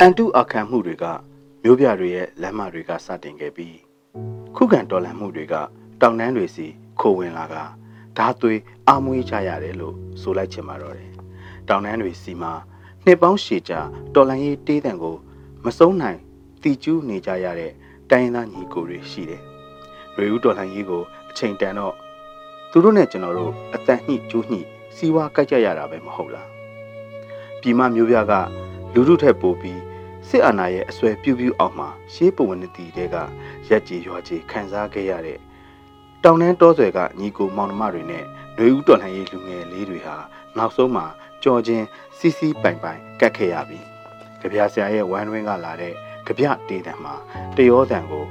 အန်တုအခမ်းမှုတွေကမျိုးပြတွေရဲ့လမ်းမတွေကစတင်ခဲ့ပြီးခုခံတော်လှန်မှုတွေကတောင်တန်းတွေစီခိုဝင်လာကဓာသွေးအမွေးကြရတယ်လို့ဆိုလိုက်ချင်ပါတော့တယ်။တောင်တန်းတွေစီမှာနှစ်ပေါင်းရှည်ကြာတော်လှန်ရေးတေးတံကို မဆုံးနိုင်တီကျူးနေကြရတဲ့တိုင်းရင်းသားညီကိုတွေရှိတယ်။ ရေဦးတော်လှန်ရေးကိုအချိန်တန်တော့သူတို့နဲ့ကျွန်တော်တို့အတန်ညှိကျိုးညှိစီဝါကြိုက်ကြရတာပဲမဟုတ်လား။ပြည်မမျိုးပြကလူထုထက်ပိုပြီးစစ်အာဏာရဲ့အဆွဲပြူးပြူးအောင်မှာရှေးပဝနတီတဲကရက်ကြီးရွာကြီးခံစားခဲ့ရတဲ့တောင်တန်းတောဆွဲကညီကိုမောင်နှမတွေနဲ့နှွေဦးတော်လှန်ရေးလူငယ်လေးတွေဟာနောက်ဆုံးမှာကြော်ချင်းစီစီပိုင်ပိုင်ကတ်ခဲ့ရပြီ။ကြပြဆရာရဲ့ဝမ်းတွင်းကလာတဲ့ကြပြတေးတံမှာတရောတံကို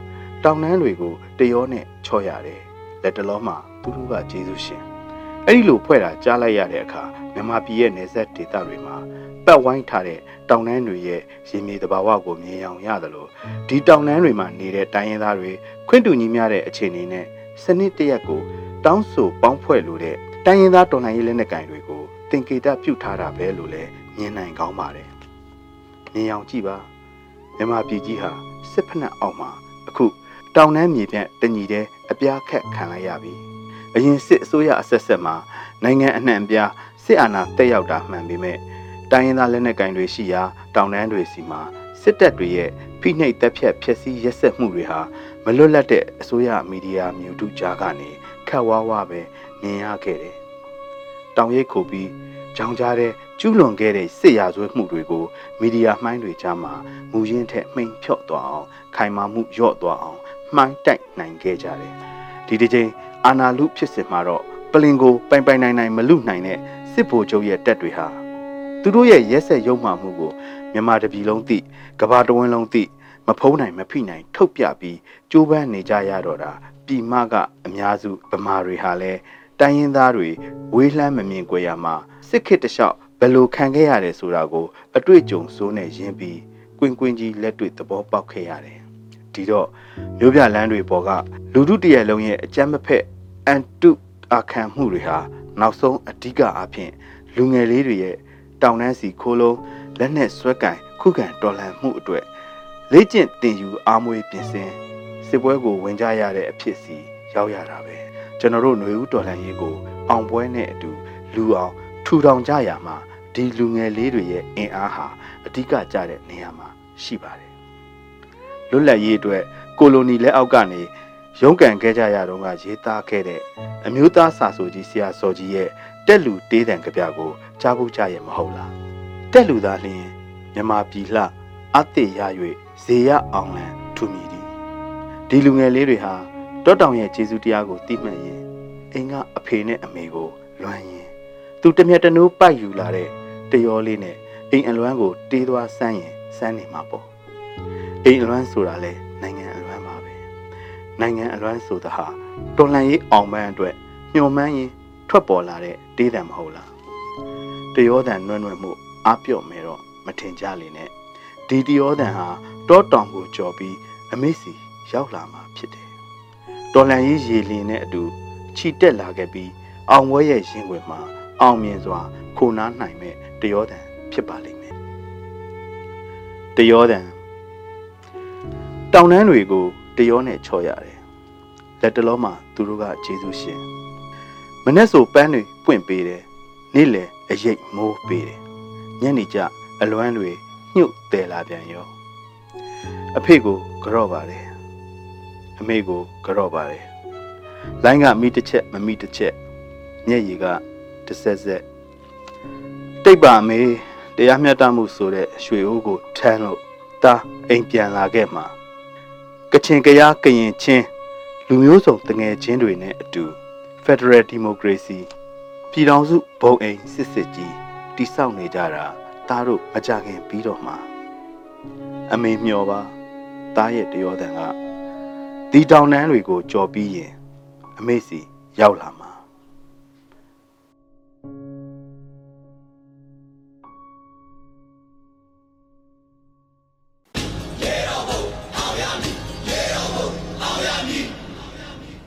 တောင်တန်းတွေကိုတရောနဲ့ချော့ရတယ်။လက်တလုံးမှာသူတို့ကကျေးဇူးရှင်။အဲ့ဒီလိုဖွဲ့တာကြားလိုက်ရတဲ့အခါမြန်မာပြည်ရဲ့နေဆက်ဒေသတွေမှာပတ်ဝိုင်းထားတဲ့တောင်တန်းတွေရဲ့ရေမြေတဘာဝကိုမြင်အောင်ရတယ်လို့ဒီတောင်တန်းတွေမှာနေတဲ့တိုင်းရင်းသားတွေခွင့်တူညီမျှတဲ့အခြေအနေနဲ့စနစ်တရက်ကိုတောင်းဆိုပေါင်းဖွဲ့လို့တဲ့တိုင်းရင်းသားတော်လှန်ရေးလက်နက်ကိုင်တွေကိုတင်ကေတပြုတ်ထားတာပဲလို့လည်းမြင်နိုင်ကောင်းပါတယ်။မြင်အောင်ကြည့်ပါမြန်မာပြည်ကြီးဟာစစ်ဖက်နှက်အောက်မှာအခု တောင်တန်းမြေပြန့်တညီတဲ့အပြားခက်ခံလိုက်ရပြီ။အရင်စစ်အစိုးရအဆက်ဆက်မှာနိုင်ငံအနှံ့အပြားစစ်အာဏာတက်ရောက်တာမှန်ပေမဲ့တိုင်းရင်းသားလက်နက်ကိုင်တွေရှိရာတောင်တန်းတွေစီမှာစစ်တပ်တွေရဲ့ဖိနှိပ်တပ်ဖြတ်ဖျက်ဆီးရက်စက်မှုတွေဟာမလွတ်လပ်တဲ့အစိုးရမီဒီယာမြူတုကြားကနေခက်ဝါးဝါပဲမြင်ရခဲ့တယ်။တောင်ရိပ်ခုပြီးကြောင်ကြားတဲ့ကျူးလွန်ခဲ့တဲ့စစ်ရာဇဝတ်မှုတွေကိုမီဒီယာမှိုင်းတွေကြားမှာမူရင်းထက်မှိန်ဖြော့သွားအောင်ခိုင်မာမှုလျော့သွားအောင် မှိုင်းတိုက်နိုင်ခဲ့ကြတယ်။ဒီတစ်ချိန်အာနာလူဖြစ်စစ်မှာတော့ပလင်ကိုပိုင်ပိုင်နိုင်နိုင်မလူနိုင်တဲ့စစ်ဗိုလ်ချုပ်ရဲ့တပ်တွေဟာသူတို့ရဲ့ရက်ဆက်ရုံမှမှုကိုမြန်မာတပြည်လုံးသိကဘာတဝင်းလုံးသိမဖုံးနိုင်မဖိနိုင် ထုတ်ပြပြီးကြိုးပမ်းနေကြရတော့တာပြည်မကအများစုဗမာတွေဟာလဲတိုင်းရင်းသားတွေဝေးလှမ်းမမြင်ကြရမှာစစ်ခေတ်တလျှောက်ဘယ်လိုခံခဲ့ရတယ်ဆိုတာကို အတွေ့အကြုံစိုးနဲ့ရင်းပြီးကွင်းကွင်းကြီးလက်တွေ့သဘောပေါက်ခဲ့ရတယ် ဒီတော့မျိုးပြလန်းတွေပေါ်ကလူထုတရက်လုံးရဲ့အကြမ်းမဖက်အန်တုအခမ်းမှုတွေဟာနောက်ဆုံးအဓိကအဖြစ်လူငယ်လေးတွေရဲ့တောင်တန်းစီခိုးလုံးလက်နဲ့ဆွဲကင်ခုခံတော်လှန်မှုအတွေ့လေ့ကျင့်တင်ယူအားမွေးပြင်ဆင်စစ်ပွဲကိုဝင်ကြရတဲ့အဖြစ်စီရောက်ရတာပဲကျွန်တော်တို့ຫນွေဦးတော်လှန်ရေးကိုအောင်ပွဲနဲ့အတူလူအောင်ထူထောင်ကြရမှာဒီလူငယ်လေးတွေရဲ့အင်အားဟာအဓိကကျတဲ့နေရာမှာရှိပါတယ် လွတ်လပ်ရေးအတွက်ကိုလိုနီလက်အောက်ကနေရုန်းကန်ခဲ့ကြရတော့ကရေးသားခဲ့တဲ့အမျိုးသားစာဆိုကြီးဆရာစော်ကြီးရဲ့တက်လူတေးတံကြပြကိုကြားဖို့ကြရဲ့မဟုတ်လားတက်လူသားလျင်မြမပြည်လှအသိရ၍ဇေယအောင်လံထူမီဒီဒီလူငယ်လေးတွေဟာတောတောင်ရဲ့ကျေးဇူးတရားကိုသိမှတ်ရင်အိမ်ကအဖေနဲ့အမေကိုလွမ်းရင်သူတမျက်တနိုးပိုက်ယူလာတဲ့တရောလေးနဲ့အိမ်အလွမ်းကိုတေးသွားဆန်းရင်ဆန်းနေမှာပေါ့ အိမ်အလွမ်းဆိုတာလဲနိုင်ငံအလွမ်းပါပဲနိုင်ငံအလွမ်းဆိုတာဟာတော်လှန်ရေးအောင်ပန်းအတွက်ညှို့မှန်းရင်ထွက်ပေါ်လာတဲ့တေးတံမဟုတ်လားတရောတံနွဲ့နွဲ့မှုအပြော့မယ်တော့မထင်ကြလေနဲ့ဒီတရောတံဟာတောတောင်ကိုကြော်ပြီးအမေစီရောက်လာမှာဖြစ်တယ်တော်လန်ရေးရေလင်းနဲ့အတူခြိတက်လာခဲ့ပြီးအောင်ဝဲရဲ့ရင်ွယ်မှာအောင်မြင်စွာခိုနားနိုင်မဲ့တရောတံဖြစ်ပါလိမ့်မယ်တရောတံ တောင်တန်းတွေကိုတရောနဲ့ချော်ရတယ်လက်တလုံးမှာသူတို့ကကျေးဇူးရှင်မနဲ့ဆိုပန်းတွေပွင့်ပေးတယ်နေ့လယ်အရိပ်မိုးပေးတယ်ညနေကျအလွမ်းတွေညှုတ်တယ်လာပြန်ရောအဖေကိုကြော့ပါတယ်အမေကိုကြော့ပါတယ်လိုင်းကမိတစ်ချက်မမိတစ်ချက်မျက်ရည်ကတစ်ဆက်ဆက်တိတ်ပါမေတရားမျှတမှုဆိုတဲ့ရွှေအိုးကိုထမ်းလို့တာအိမ်ပြန်လာခဲ့မှာ ကချင်ကရားကရင်ချင်းလူမျိုးစုံတငယ်ချင်းတွေနဲ့အတူ Federal Democracy ပြည်ထောင်စုဘုံအိမ်စစ်စစ်ကြီးတိဆောက်နေကြတာသားတို့မကြခင်ပြီးတော့မှအမေမျောပါသားရဲ့တရောတန်ကဒီတောင်တန်းတွေကိုကြော်ပြီးရင်အမေစီရောက်လာမှာ